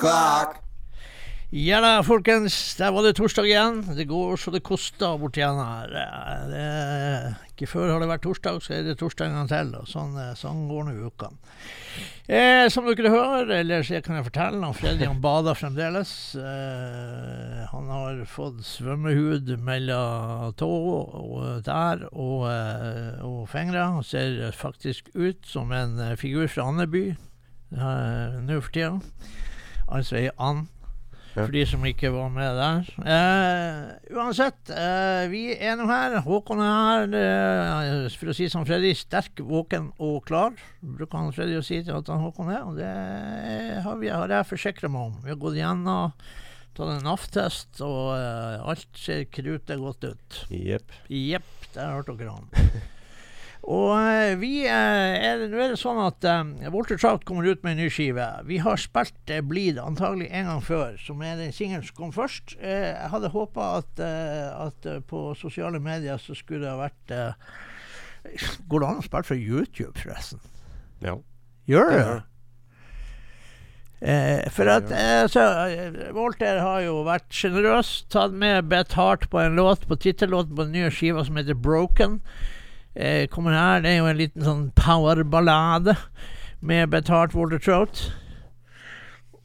O'clock. Ja da, folkens. Der var det torsdag igjen. Det går så det koster bort igjen her. Eh, Det, ikke før har det vært torsdag, så er det torsdag en gang til. Og sånn, eh, sånn går nå uka. Eh, som dere hører, eller så kan jeg fortelle, han bader fremdeles. Eh, han har fått svømmehud mellom tå og der og, eh, og fingre. Han ser faktisk ut som en eh, figur fra Andeby eh, nå for tida. Altså ei and for de som ikke var med der. Eh, uansett, eh, vi er nå her. Håkon er her. Eh, for å si som Freddy, sterk, våken og klar. Bruker han Freddy å si til at han Håkon er. Og det har, vi, har jeg forsikra meg om. Vi har gått gjennom, tatt en NAF-test, og eh, alt ser krutet godt ut. Jepp. Jepp, der hørte dere han. Og eh, vi eh, er, Nå er det sånn at um, Walter Trout kommer ut med en ny skive. Vi har spilt uh, Bleed antagelig en gang før, som er den singelen som kom først. Uh, jeg hadde håpa at, uh, at eh, på sosiale medier så skulle det ha vært eh, Går det an å spille fra YouTube, forresten? Ja. Gjør det? Eh, for at eh, så, eh, Walter har jo vært sjenerøs, tatt med Beth Hart på en låt, på tittellåten på den nye skiva som heter Broken. Eh, kommer her, Det er jo en liten sånn powerballade med betalt Water Walter Trout.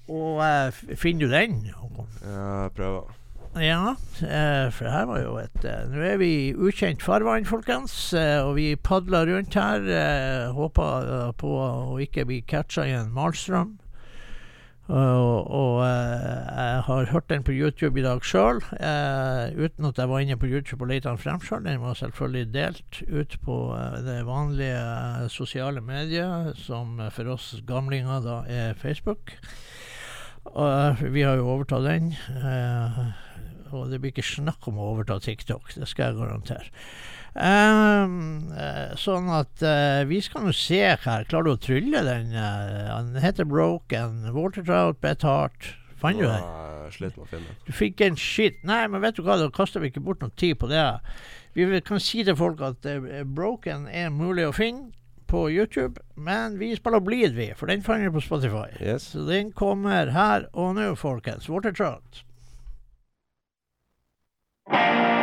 Og eh, finner du den? Jeg prøver. Ja, eh, for her var jo et eh, Nå er vi i ukjent farvann, folkens, eh, og vi padler rundt her. Eh, håper på å ikke bli catcha i en malstrøm. Og, og eh, jeg har hørt den på YouTube i dag sjøl, uten at jeg var inne på YouTube og lette den frem sjøl. Den var selvfølgelig delt ut på eh, det vanlige eh, sosiale mediet, som for oss gamlinger da er Facebook. Og eh, vi har jo overtatt den. eh, og det blir ikke snakk om å overta TikTok, det skal jeg garantere. Ehm, eh, sånn at uh, vi skal nå se her. Klarer du å trylle den? han heter Broken. Watertrout, Bet Heart. Fant du den? Slet med å finne. Du fikk en shit. Nei, men vet du hva, da kaster vi ikke bort noe tid på det. Vi kan si til folk at Broken er mulig å finne på YouTube, men vi spiller Bleed, vi, for den fant vi på Spotify. Yes. Så den kommer her og nå, folkens. Watertrout. You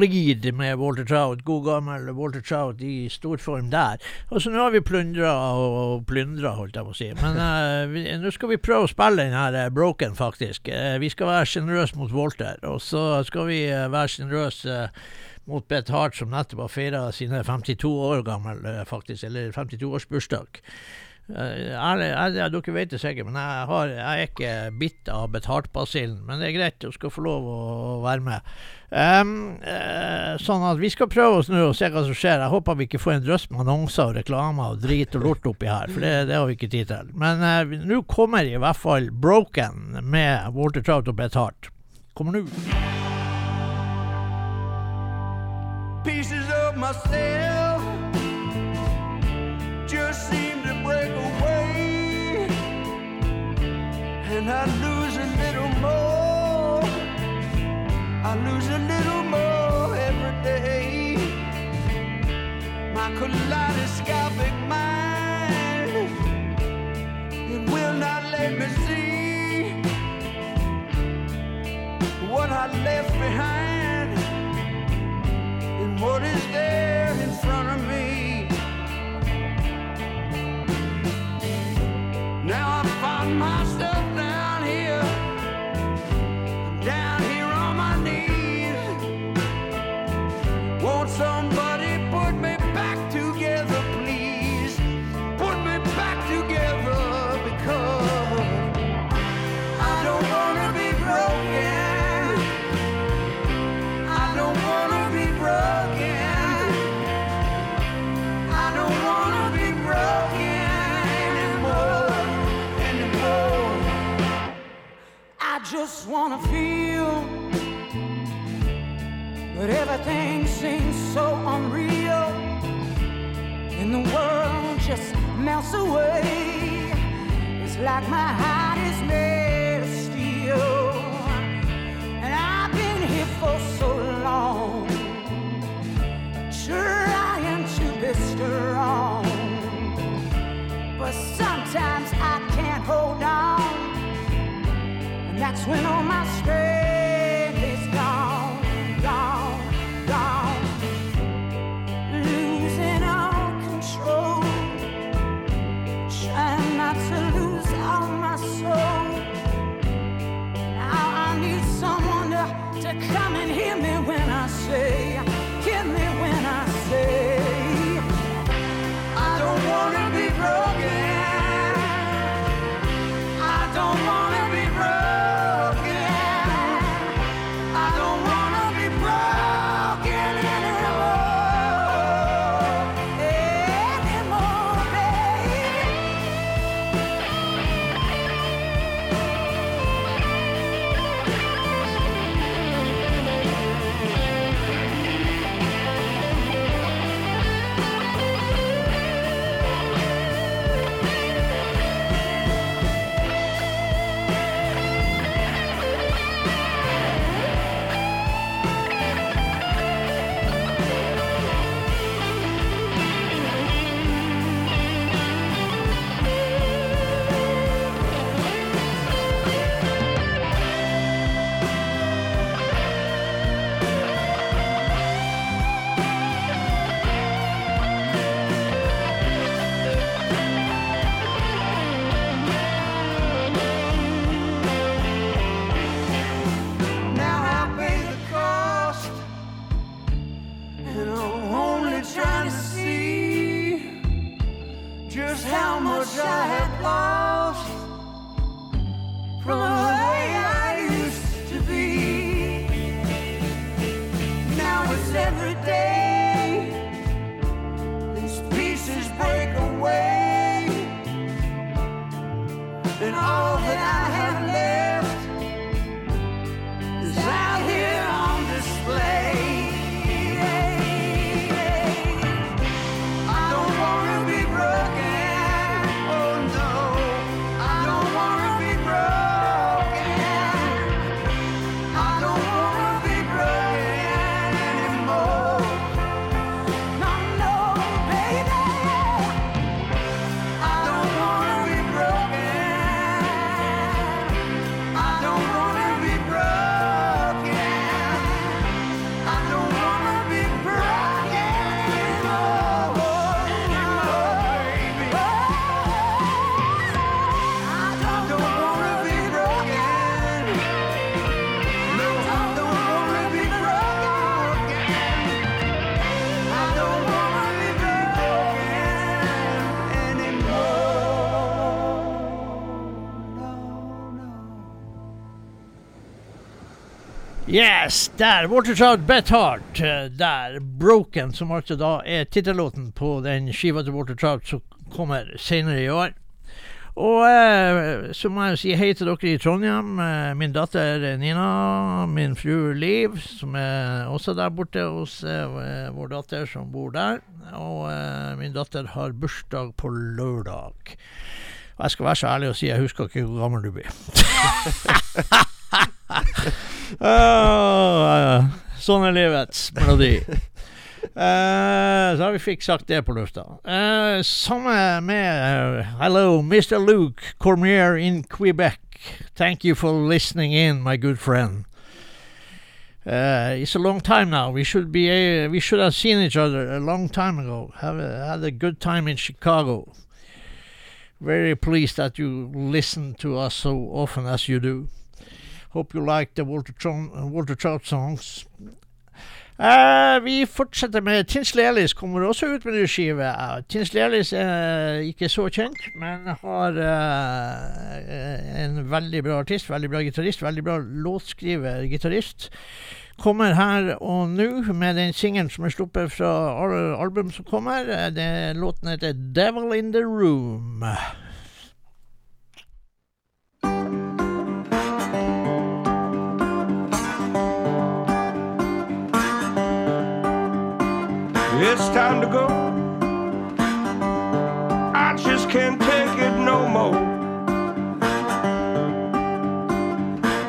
Bleed med Walter Trout. God gammel Walter Trout i storform der. Og så nå har vi plundra og plyndra, holdt jeg på å si. Men uh, nå skal vi prøve å spille den her uh, Broken, faktisk. Uh, vi skal være sjenerøse mot Walter, og så skal vi være sjenerøse mot Beth Hart, som nettopp har feira sine 52 år gammel, faktisk. Eller 52-årsbursdag. Uh, ærlig, jeg, dere vet det sikkert, men jeg, har, jeg er ikke bitt av betaltbasillen. Men det er greit, du skal få lov å være med. Um, uh, sånn at vi skal prøve oss nå og se hva som skjer. Jeg håper vi ikke får en drøss med annonser og reklamer og drit og lort oppi her, for det, det har vi ikke tid til. Men uh, nå kommer i hvert fall Broken med Walter Trout og Betalt. Kommer nå. pieces of myself and I lose a little more I lose a little more every day my kaleidoscopic mind it will not let me see what I left behind and what is there in front of me. Now I find myself somebody put me back together, please? Put me back together because I don't wanna be broken. I don't wanna be broken. I don't wanna be broken anymore, anymore. I just wanna feel, but everything seems so unreal, and the world just melts away. It's like my heart is made of steel. And I've been here for so long, trying to be strong. But sometimes I can't hold on, and that's when all my strength say, Yes, der. Watertrout Bet Heart. eh, Der. Broken, som altså da er tittellåten på den skiva til Watertrout som kommer senere i år. Og eh, så må jeg si hei til dere i Trondheim. Eh, min datter Nina, min fru Liv, som er også der borte hos eh, vår datter som bor der. Og eh, min datter har bursdag på lørdag. Og jeg skal være så ærlig og si jeg husker ikke hvor gammel du blir. Ah, sånn er livets melodi. Eh, så vi fikk sagt det på lufta. Uh, samme med eh, Hello, Mr. Luke Cormier in Quebec. Thank you for listening in, my good friend. Uh, it's a long time now. We should be uh, we should have seen each other a long time ago. Have a, had a good time in Chicago. Very pleased that you listen to us so often as you do. Hope you like the Walter, Walter Trout songs. Uh, vi fortsetter med Tinsley Ellis. Kommer også ut med ny skive. Uh, Tinsley Ellis er ikke så kjent, men har uh, en veldig bra artist, veldig bra gitarist, veldig bra låtskriver, gitarist. Kommer her og nå med den singelen som er sluppet fra albumet som kommer. Eh, Det, låten heter 'Devil in the Room'. It's time to go. I just can't take it no more.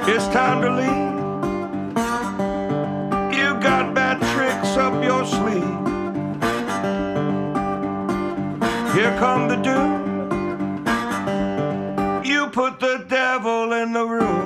It's time to leave. You got bad tricks up your sleeve. Here come the doom. You put the devil in the room.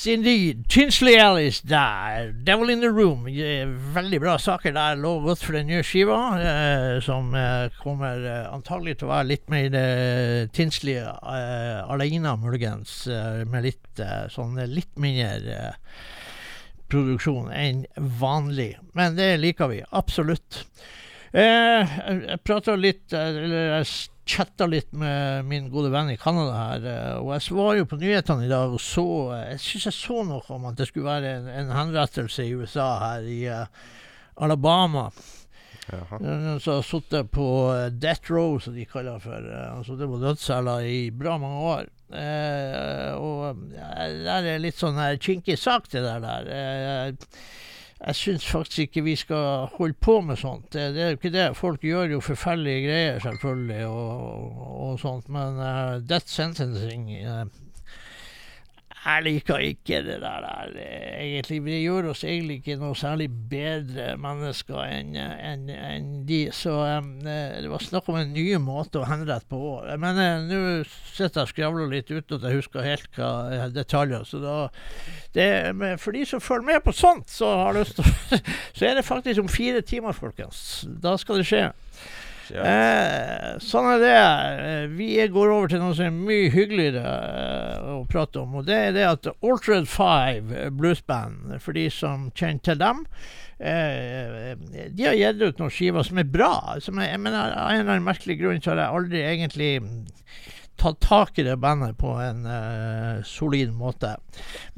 Yes, indeed. Tinsley Alice der. Devil in the Room. Veldig bra saker der. Lover godt for den nye skiva, eh, som eh, kommer eh, antagelig til å være litt mer eh, Tinsley eh, alene, muligens. Eh, med litt sånn litt mindre produksjon enn vanlig. Men det liker vi. Absolutt. Jeg prata litt Eller jeg chatta litt med min gode venn i Canada her. eh, Og jeg var jo på nyhetene i dag og så eh, Jeg syns jeg så noe om at det skulle være en, en henrettelse i USA, her i uh, Alabama. Jaha. Så har sittet på death row, som de kaller det for. Han har på dødsceller i bra mange år. Eh, og det er litt sånn her kinkig sak, det der. der. Eh, jeg syns faktisk ikke vi skal holde på med sånt. Det, det er jo ikke det. Folk gjør jo forferdelige greier, selvfølgelig, og, og sånt, men uh, death sentencing eh, jeg liker ikke det der, der egentlig. Det gjør oss egentlig ikke noe særlig bedre mennesker enn en, en de. Så um, det var snakk om en ny måte å henrette på. Men uh, nå sitter jeg og skravler litt uten at jeg husker helt hva eh, detaljer. Så da det, For de som følger med på sånt, så har lyst til Så er det faktisk om fire timer, folkens. Da skal det skje. Eh, sånn er det. Eh, Vi går over til noe som er mye hyggeligere eh, å prate om. Og det er det at Altered Five bluesband, for de som kjenner til dem eh, De har gitt ut noen skiver som er bra. Som er, jeg mener, Av en eller annen merkelig grunn så har jeg aldri egentlig tatt tak i det bandet på en uh, solid måte.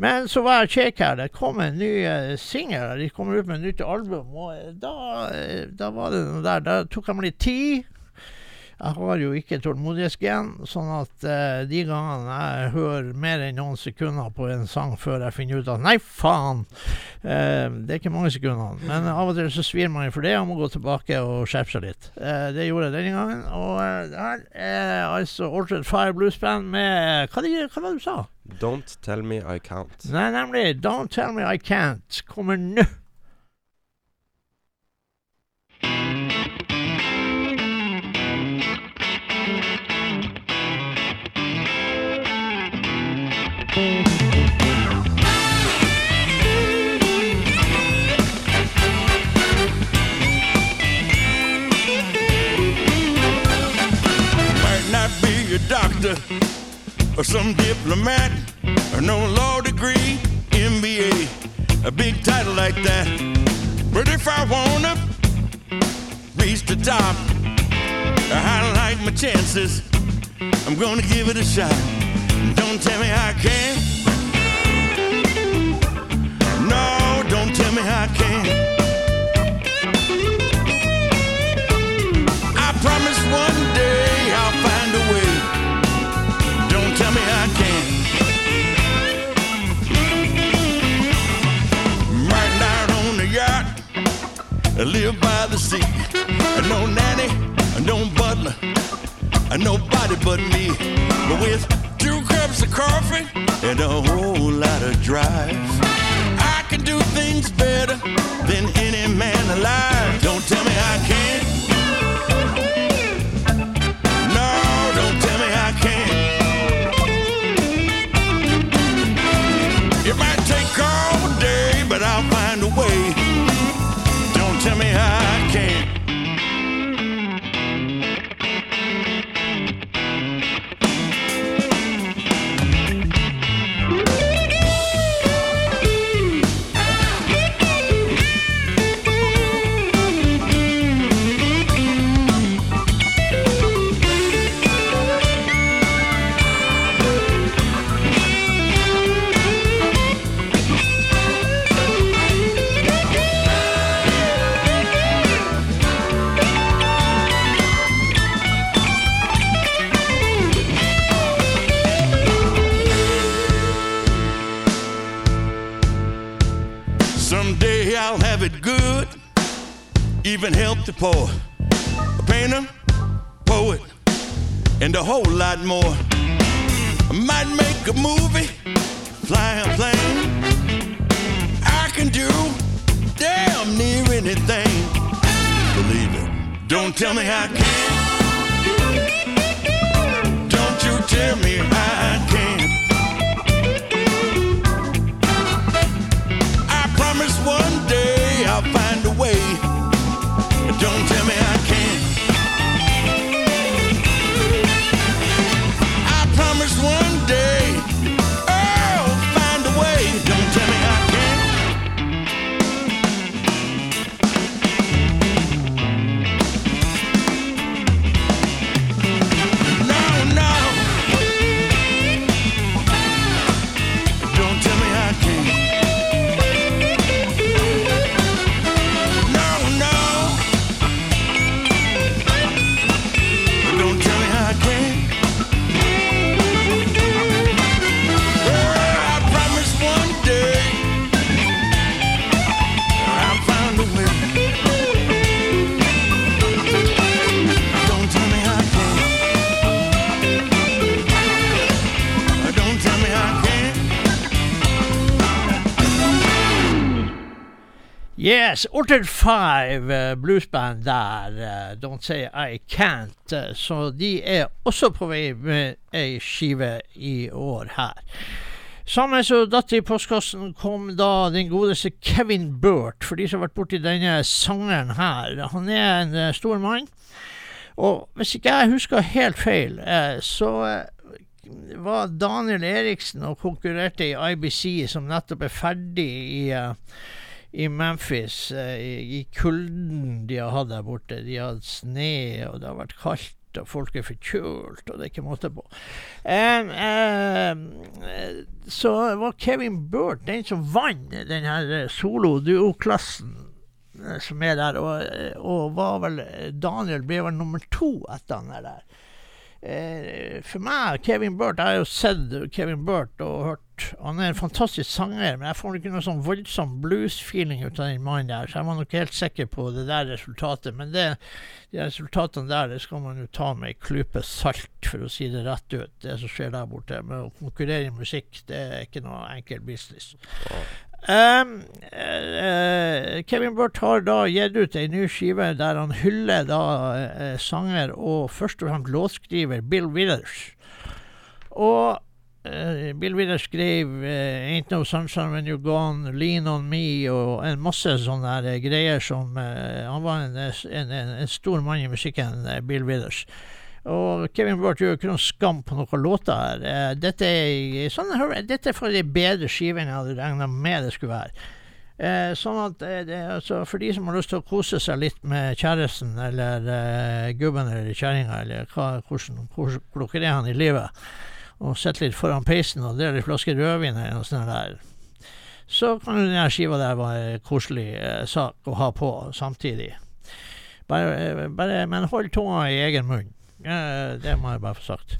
Men så var jeg kjekk her. Det kom en ny uh, singel. De kommer ut med et nytt album. Og eh, da, eh, da var det noe der. Da tok jeg meg litt tid. Jeg har jo ikke tålmodighetsgen, sånn at eh, de gangene jeg hører mer enn noen sekunder på en sang før jeg finner ut at nei, faen! Eh, det er ikke mange sekundene. Men av og til så svir man for det og må gå tilbake og skjerpe seg litt. Eh, det gjorde jeg denne gangen. Og der det her er altså Altered Fire Blues Band med Hva, de, hva var det du sa? Don't tell me I can't. Nei, nemlig Don't Tell Me I Can't kommer nå. Doctor or some diplomat or no law degree, MBA, a big title like that. But if I wanna reach the top, I like my chances. I'm gonna give it a shot. Don't tell me I can't. No, don't tell me I can't. Live by the sea. No nanny, no butler, nobody but me. But with two cups of coffee and a whole lot of drive, I can do things better than any man alive. Don't tell me I can't. The poor. A painter, poet, and a whole lot more. I might make a movie, fly a plane. I can do damn near anything. Believe it. Don't tell me I can't. Yes, Ordered Five eh, bluesband der, eh, Don't Say I Can't. eh, så de er også på vei med ei skive i år her. Sammen som datt i postkassen kom da den godeste Kevin Burt, for de som har vært borti denne sangeren her. Han er en stor mann. Og hvis ikke jeg husker helt feil, så var Daniel Eriksen og konkurrerte i IBC, som nettopp er ferdig i i Memphis, eh, i, kulden de har hatt der borte. De har hatt sne, og det har vært kaldt, og folk er forkjølt, og det er ikke måte på. Um, eh, så var Kevin Burt den som vant den her eh, solo-duo-klassen som er der, og, og var vel Daniel ble vel nummer to etter han er der. Uh, for meg, Kevin Burt Jeg har jo sett Kevin Burt og hørt Han er en fantastisk sanger, men jeg får ikke noe sånn voldsom blues-feeling ut av den mannen der, så jeg var nok helt sikker på det der resultatet. Men det, de resultatene der det skal man jo ta med ei klype salt, for å si det rett ut. Det som skjer der borte. Med å konkurrere i musikk, det er ikke noe enkel business. Um, uh, Kevin Burt har da gitt ut ei ny skive der han hyller da uh, sanger og først og fremst låtskriver Bill Withers. Og eh, Bill Wheeler skrev uh, Ain't No Sunshine When You're Gone, Lean On Me og en masse sånne der, eh, greier som uh, Han var en, en, en, en stor mann i musikken, Bill Withers. Og Kevin Burt gjør ikke noen skam på noen låter her. Dette, er, sånn, dette er for de bedre skive jeg hadde regna med det skulle være. Eh, sånn at eh, det, altså For de som har lyst til å kose seg litt med kjæresten eller eh, gubben eller kjerringa, eller hva, hvordan, hvordan klokker er han i livet, og sitter litt foran peisen og deler en flaske rødvin eller noe sånt der, så kan denne skiva der være en koselig eh, sak å ha på samtidig. Bare, eh, bare, men hold tunga i egen munn. Eh, det må jeg bare få sagt.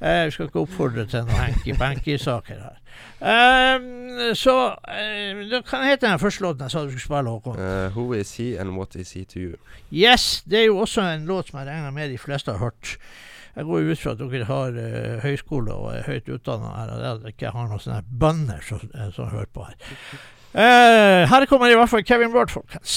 Eh, Jeg skal ikke oppfordre til noen henki-benki-saker her. Eh, så eh, det kan hete den første låten jeg sa du skulle spille, Håkon. Uh, who is he and what is he to you? Yes, det er jo også en låt som jeg regner med de fleste har hørt. Jeg går ut fra at dere har uh, høyskole og er høyt utdanna her, og at dere ikke har noen sånne bønder som, eh, som hører på her. Uh, her kommer i hvert fall Kevin Burt, folkens.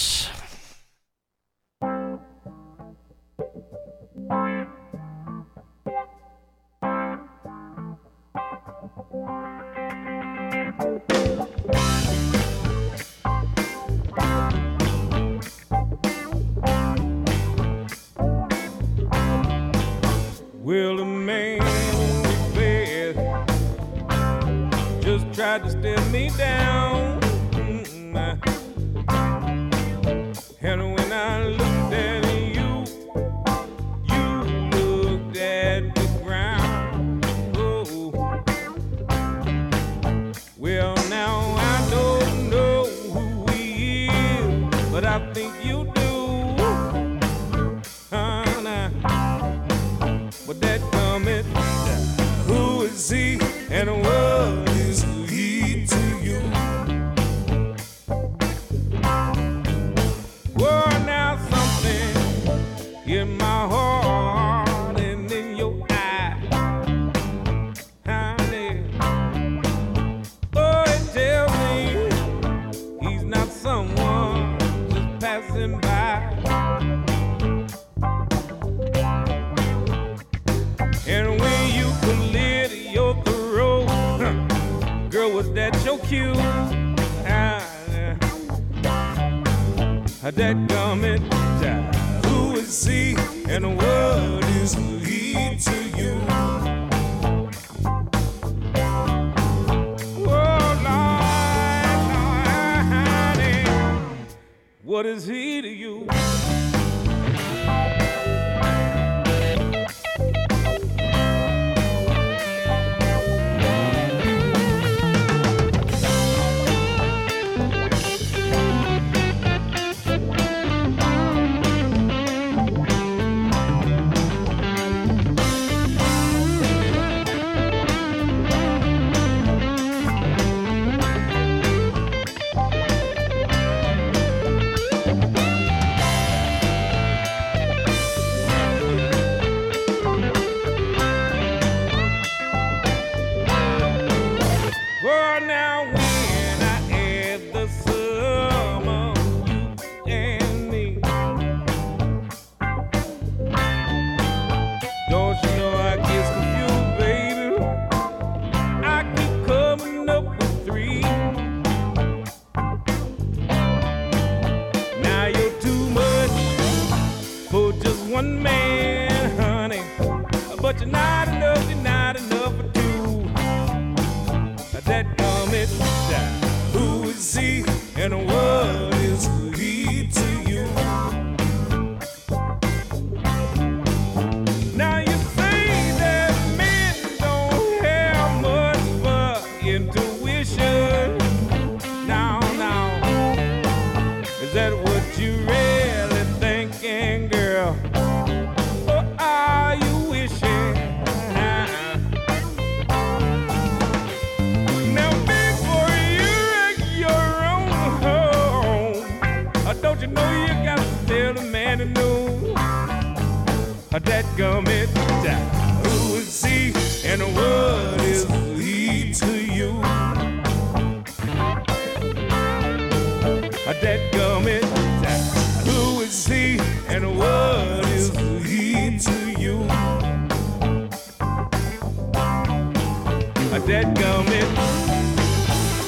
dead gummit,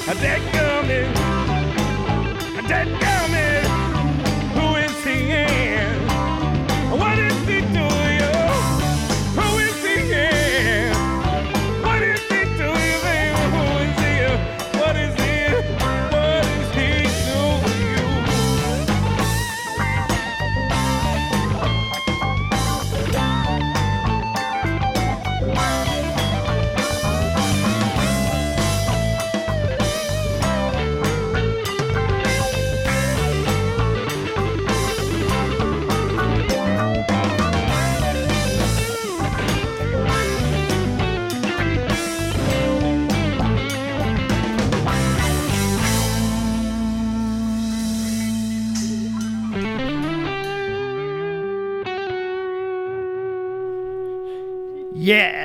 a dead gummit, a dead gummit.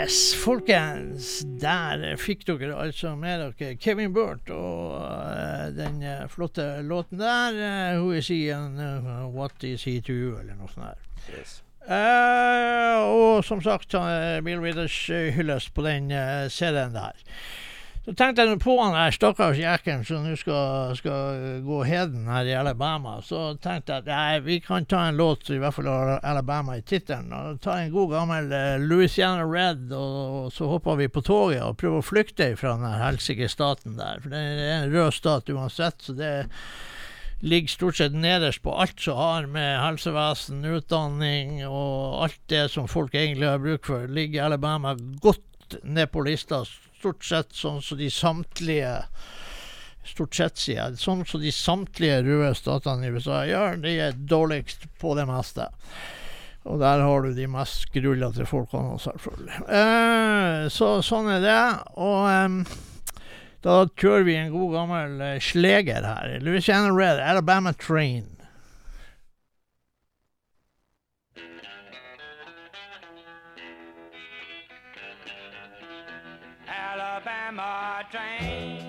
Yes, folkens. Der fikk dere altså med dere Kevin Burt og uh, den eh, flotte låten der. Uh, Who is he and uh, what is he to you, eller noe sånt der. Yes. Eh, og som sagt, Bill Withers hylles på den serien der. Så tenkte jeg på han der stakkars jekken som nå skal, skal gå heden her i Alabama. Så tenkte jeg at nei, vi kan ta en låt i hvert fall har Alabama i tittelen. Ta en god gammel eh, Louisiana Red, og, og så hopper vi på toget og prøver å flykte fra den helsike staten der. For det er en rød stat uansett, så det ligger stort sett nederst på alt som har med helsevesen, utdanning og alt det som folk egentlig har bruk for, ligger Alabama godt ned på lista. Stort sett sånn som de samtlige Stort sett, sier jeg. Sånn som de samtlige røde statene i USA gjør. De er dårligst på det meste. Og der har du de mest skrullete folkene, selvfølgelig. Eh, så sånn er det. Og eh, da kjører vi en god gammel eh, sleger her. Louisiana Red, Alabama Train. Alabama train.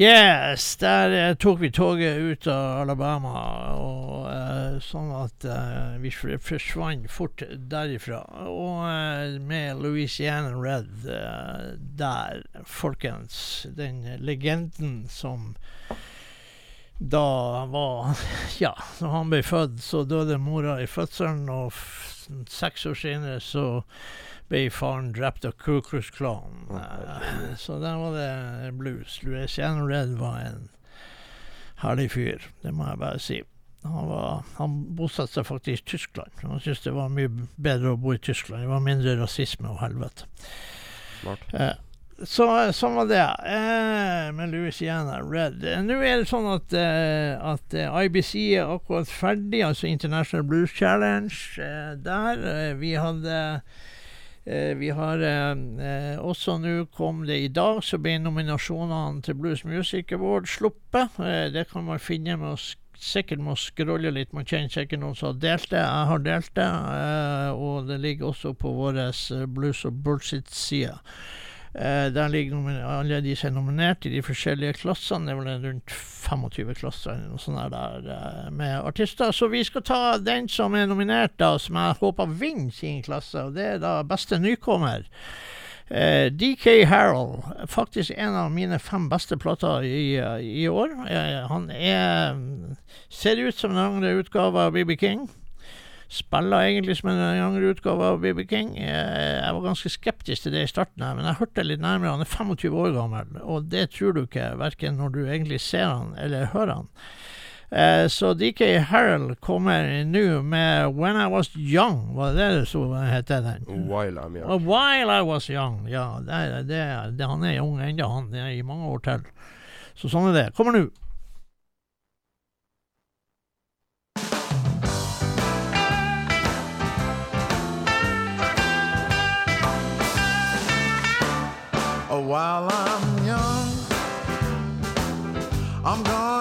Yes, der eh, tok vi toget ut av Alabama, og eh, sånn at eh, vi forsvant fort derifra. Og eh, med Louisiana Red eh, der, folkens, den legenden som da var Ja, når han ble født, så døde mora i fødselen, og seks år senere så ble faren drept av Ku Klux Klan. Så der var det blues. Louisiana Red var en herlig fyr, det må jeg bare si. Han, var, han bosatte seg faktisk i Tyskland. Han syntes det var mye bedre å bo i Tyskland. Det var mindre rasisme og helvete. Eh, så sånn var det eh, med Louisiana Red. Eh, Nå er det sånn at, eh, at eh, IBC er akkurat ferdig, altså International Blues Challenge. Eh, der vi hadde Vi har eh, eh, også nå kom det i dag, så ble nominasjonene til Blues Music Award sluppet. Eh, det kan man finne med å Sikkert må scrolle litt. Man kjenner sikkert noen som har delt det. Jeg har delt det, eh, og det ligger også på vår eh, Blues og Bullshit-side. Eh, der ligger alle de som er nominert i de forskjellige klassene. Det er vel rundt 25 klasser noe sånt der, eh, med artister. Så vi skal ta den som er nominert, da, som jeg håper vinner sin klasse. Og det er da beste nykommer. Eh, DK Harrell, faktisk en av mine fem beste plater i, i år. Eh, han er ser ut som en yngre utgave av BB King. Spiller egentlig som en yngre utgave av BB King. Eh, jeg var ganske skeptisk til det i starten, her, men jeg hørte litt nærmere. Han er 25 år gammel, og det tror du ikke, verken når du egentlig ser han eller hører han. Eh, så DK Harrell kommer nå med 'When I Was Young', var det det som heter den? While I'm young. A while I was young. Ja, det, det, det, han er ung ennå, han. Er i mange år til. Så sånn er det. Kommer nå. While I'm young, I'm gonna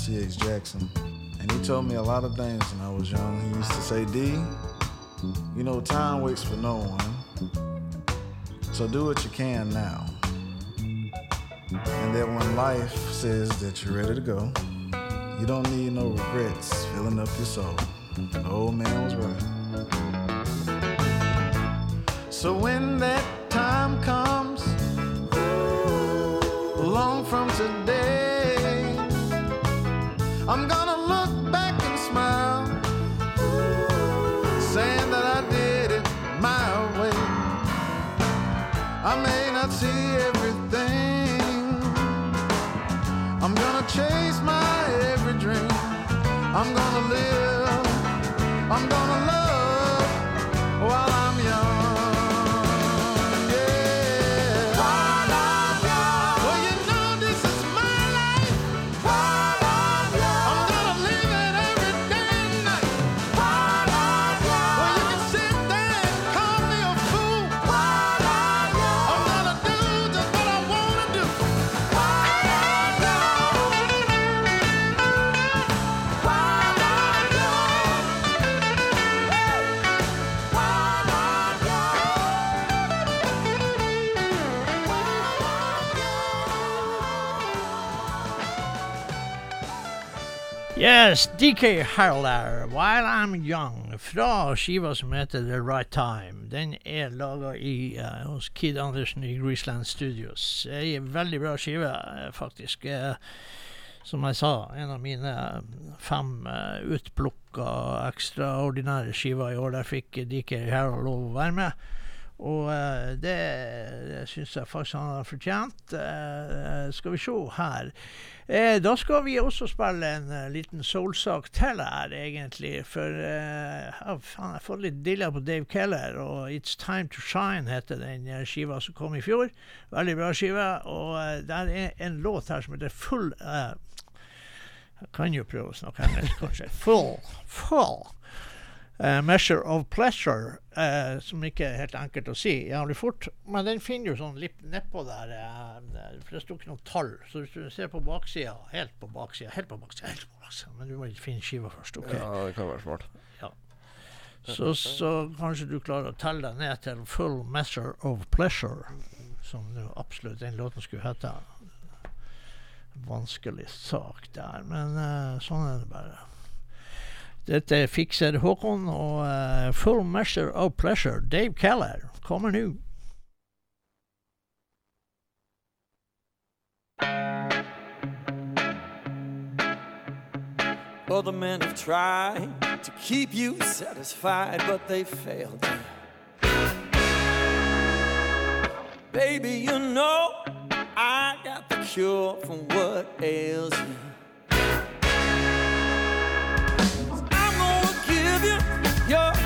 C.H. Jackson. And he told me a lot of things when I was young. He used to say, D, you know, time waits for no one. So do what you can now. And that when life says that you're ready to go, you don't need no regrets filling up your soul. The old man was right. So when that time comes, long from today, I'm gonna look back and smile, saying that I did it my way. I may not see everything. I'm gonna chase my every dream. I'm gonna live. I'm gonna love DK Harler, While I'm Young, fra skiva som heter The Right Time. Den er laga uh, hos Kid Andersen i Greaseland Studios. Ei veldig bra skive, eh, faktisk. Eh, som jeg sa, en av mine fem uh, utplukka ekstraordinære skiver i år. Der fikk DK Harler lov å være med. Og eh, det, det syns jeg faktisk han har fortjent. Eh, skal vi se her. Eh, da skal vi også spille en liten soulsak til her, egentlig. For jeg har fått litt dilla på Dave Keller, og It's Time To Shine heter den skiva som kom i fjor. Veldig bra skive. Og der er en låt her som heter Full Jeg kan jo prøve å snakke engelsk, kanskje. Full. Full. Eh, measure of pleasure, uh, som ikke er helt enkelt å si jævlig fort. Men den finner du sånn litt nedpå der, uh, for det sto ikke noe tall. Så hvis du ser på baksida, helt på baksida, helt på baksida, helt på baksida Men du må finne skiva først, OK? Ja, det kan være smart. Så, så kanskje du klarer å telle deg ned til full measure of pleasure, som nå absolutt den låten skulle hete. Vanskelig sak der, men sånn er det bare. Dette fikser Håkon og eh, Full Measure of Pleasure. Dave Keller kommer nå. Other men have tried to keep you satisfied, but they failed. Baby, you know I got the cure for what ails you. You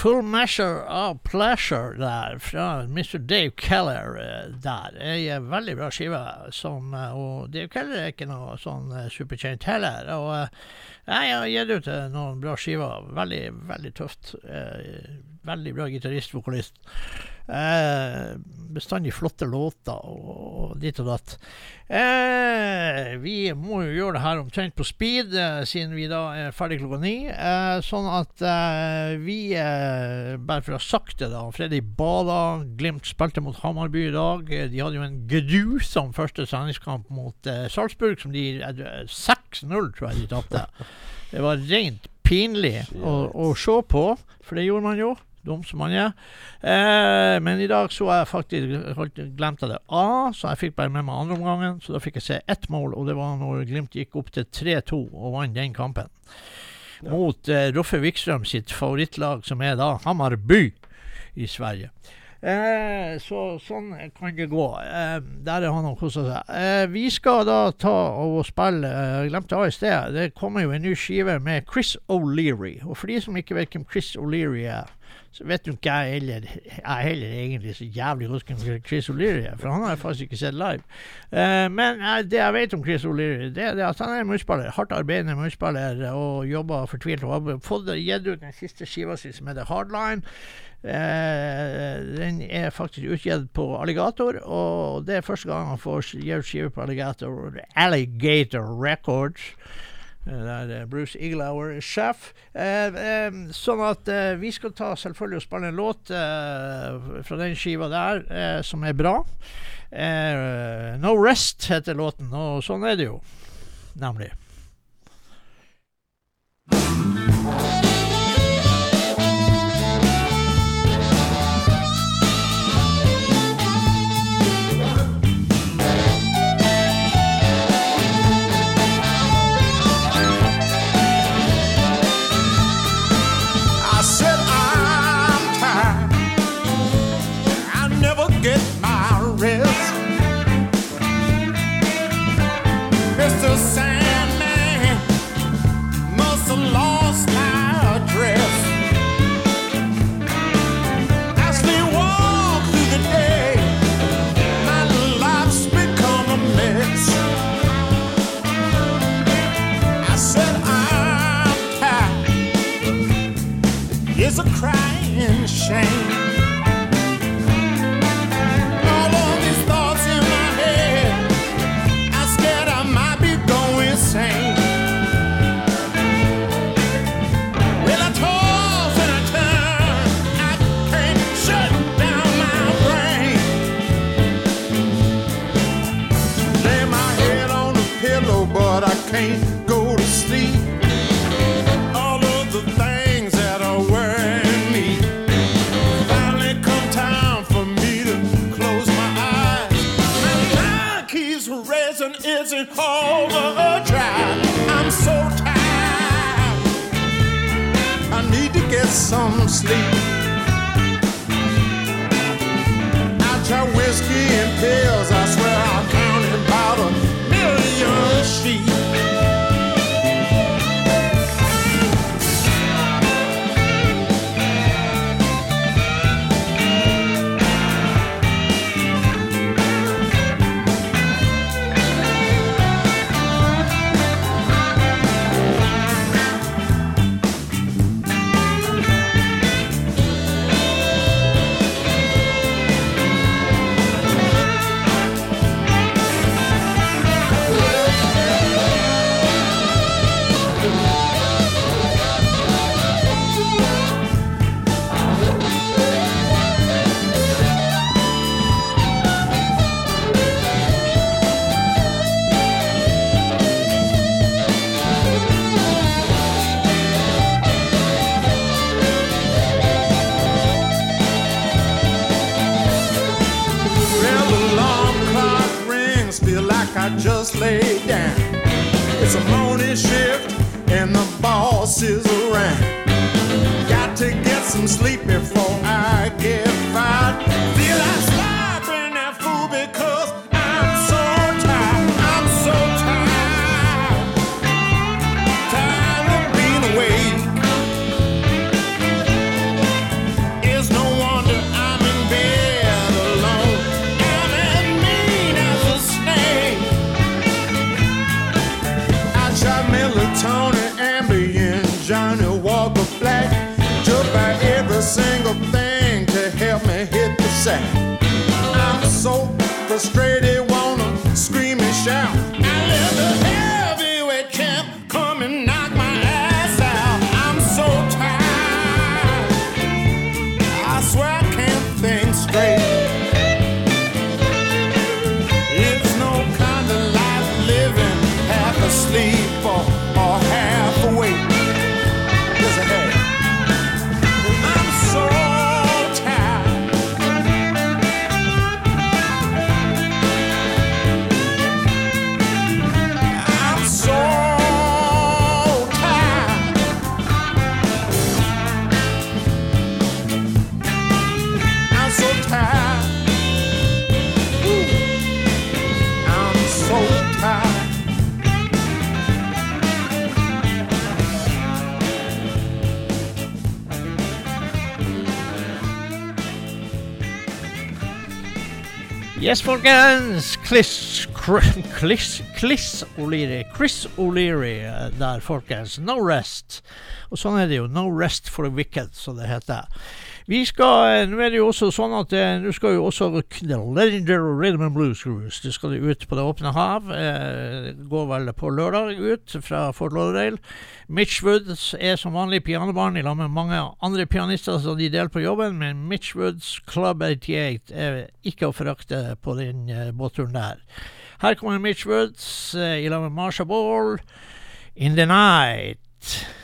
Full measure of pleasure der, fra Mr. Dave Keller eh, der. Ei veldig bra skive. Som, eh, og Dave Keller er ikke noe sånn eh, superkjent heller. Og jeg har gitt ut noen bra skiver. Veldig, veldig tøft. Veldig bra gitarist, vokalist. Eh, bestandig flotte låter og, ditt og datt. Eh, vi må jo gjøre det her omtrent på speed, eh, siden vi da er ferdig klokka ni. Eh, sånn at eh, vi, eh, bare for å ha sagt det, da Freddy Bala, Glimt spilte mot Hamarby i dag. De hadde jo en grusom første treningskamp mot Salzburg, som de eh, 6-0, tror jeg de tapte. Det var rent pinlig å, å se på, for det gjorde man jo. Dum som han er. Eh, men i dag så jeg faktisk glemte det A, så jeg fikk bare med meg andre omgangen. Så da fikk jeg se ett mål, og det var når Glimt gikk opp til 3-2 og vant den kampen. Mot eh, Roffe Wikstrøm sitt favorittlag, som er da Hammarby i Sverige. Eh, så sånn kan det gå. Eh, der er han og koser seg. Eh, vi skal da ta og spille eh, Glemte A i sted. Det kommer jo en ny skive med Chris O'Leary. Og for de som ikke vet hvem Chris O'Leary er, så vet du ikke jeg heller Jeg heller egentlig så jævlig godt hvem Chris O'Leary for han har jeg faktisk ikke sett live. Uh, men uh, det jeg vet om Chris O'Leary, det er at han er en. Hardt arbeidende munnspiller og jobber fortvilt. Og har fått gitt ut den siste skiva si som heter Hardline. Uh, den er faktisk utgitt på Alligator, og det er første gang han får gi ut skive på Alligator. Alligator Records. Eh, Der er Bruce Iglauer er sjef. Eh, eh, sånn at eh, vi skal ta selvfølgelig og spille en låt eh, fra den skiva der eh, som er bra. Eh, no Rest heter låten, og sånn er det jo. Nemlig. single thing to help me hit the sack. I'm so frustrated. Yes, folkens! Chris, Chris, Chris O'Leary. Chris O'Leary eh, der, folkens. No rest. Og sånn er det jo. No rest for the wicked, som det heter. Vi skal, eh, Nå er det jo også sånn at eh, nå skal jo også The Legendary Rhythm and Blues Cruise Det skal ut på det åpne hav. Eh, går vel på lørdag ut fra Fort Lauderdale. Mitch Woods er som vanlig pianobarn i lag med mange andre pianister som de deler på jobben, men Mitch Woods Club 88 er ikke å forakte på den eh, båtturen der. Her kommer Mitch Woods i lag med Marsha Ball, In the Night.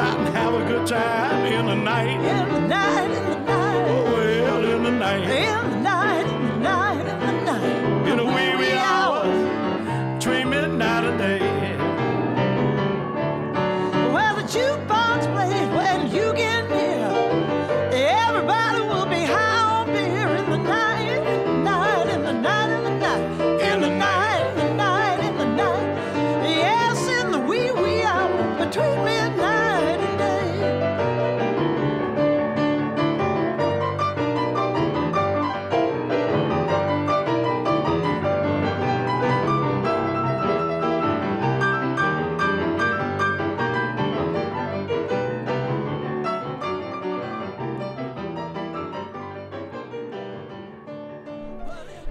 Inside and have a good time in the night. In the night, in the night. Oh, well, in the night. In the night,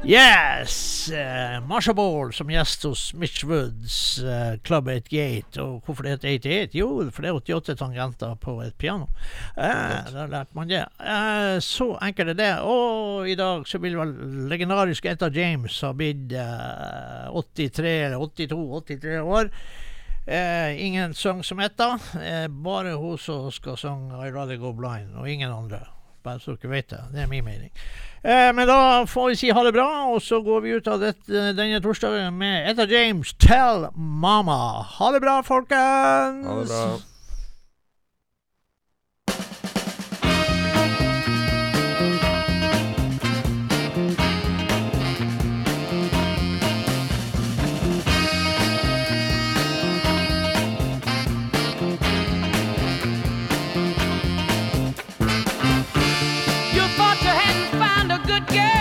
Yes! Uh, Marsha Ball som gjest hos Mitch Woods, uh, Club 88. Og hvorfor det heter 88? Jo, for det er 88 tangenter på et piano. Uh, da lærte man det. Uh, så enkelt er det. Og i dag så vil vel legendariske Etta James ha blitt eh, 83 eller 82-83 år. Eh, ingen sang som Etta. Bare hun som skal synge I Rather Go Blind, og ingen andre. Bare så dere vet det. Det er min mening. Eh, men da får vi si ha det bra, og så går vi ut av dette, denne torsdagen med Etta James, 'Tell Mama'. Ha det bra, folkens! Ha det bra. Good girl,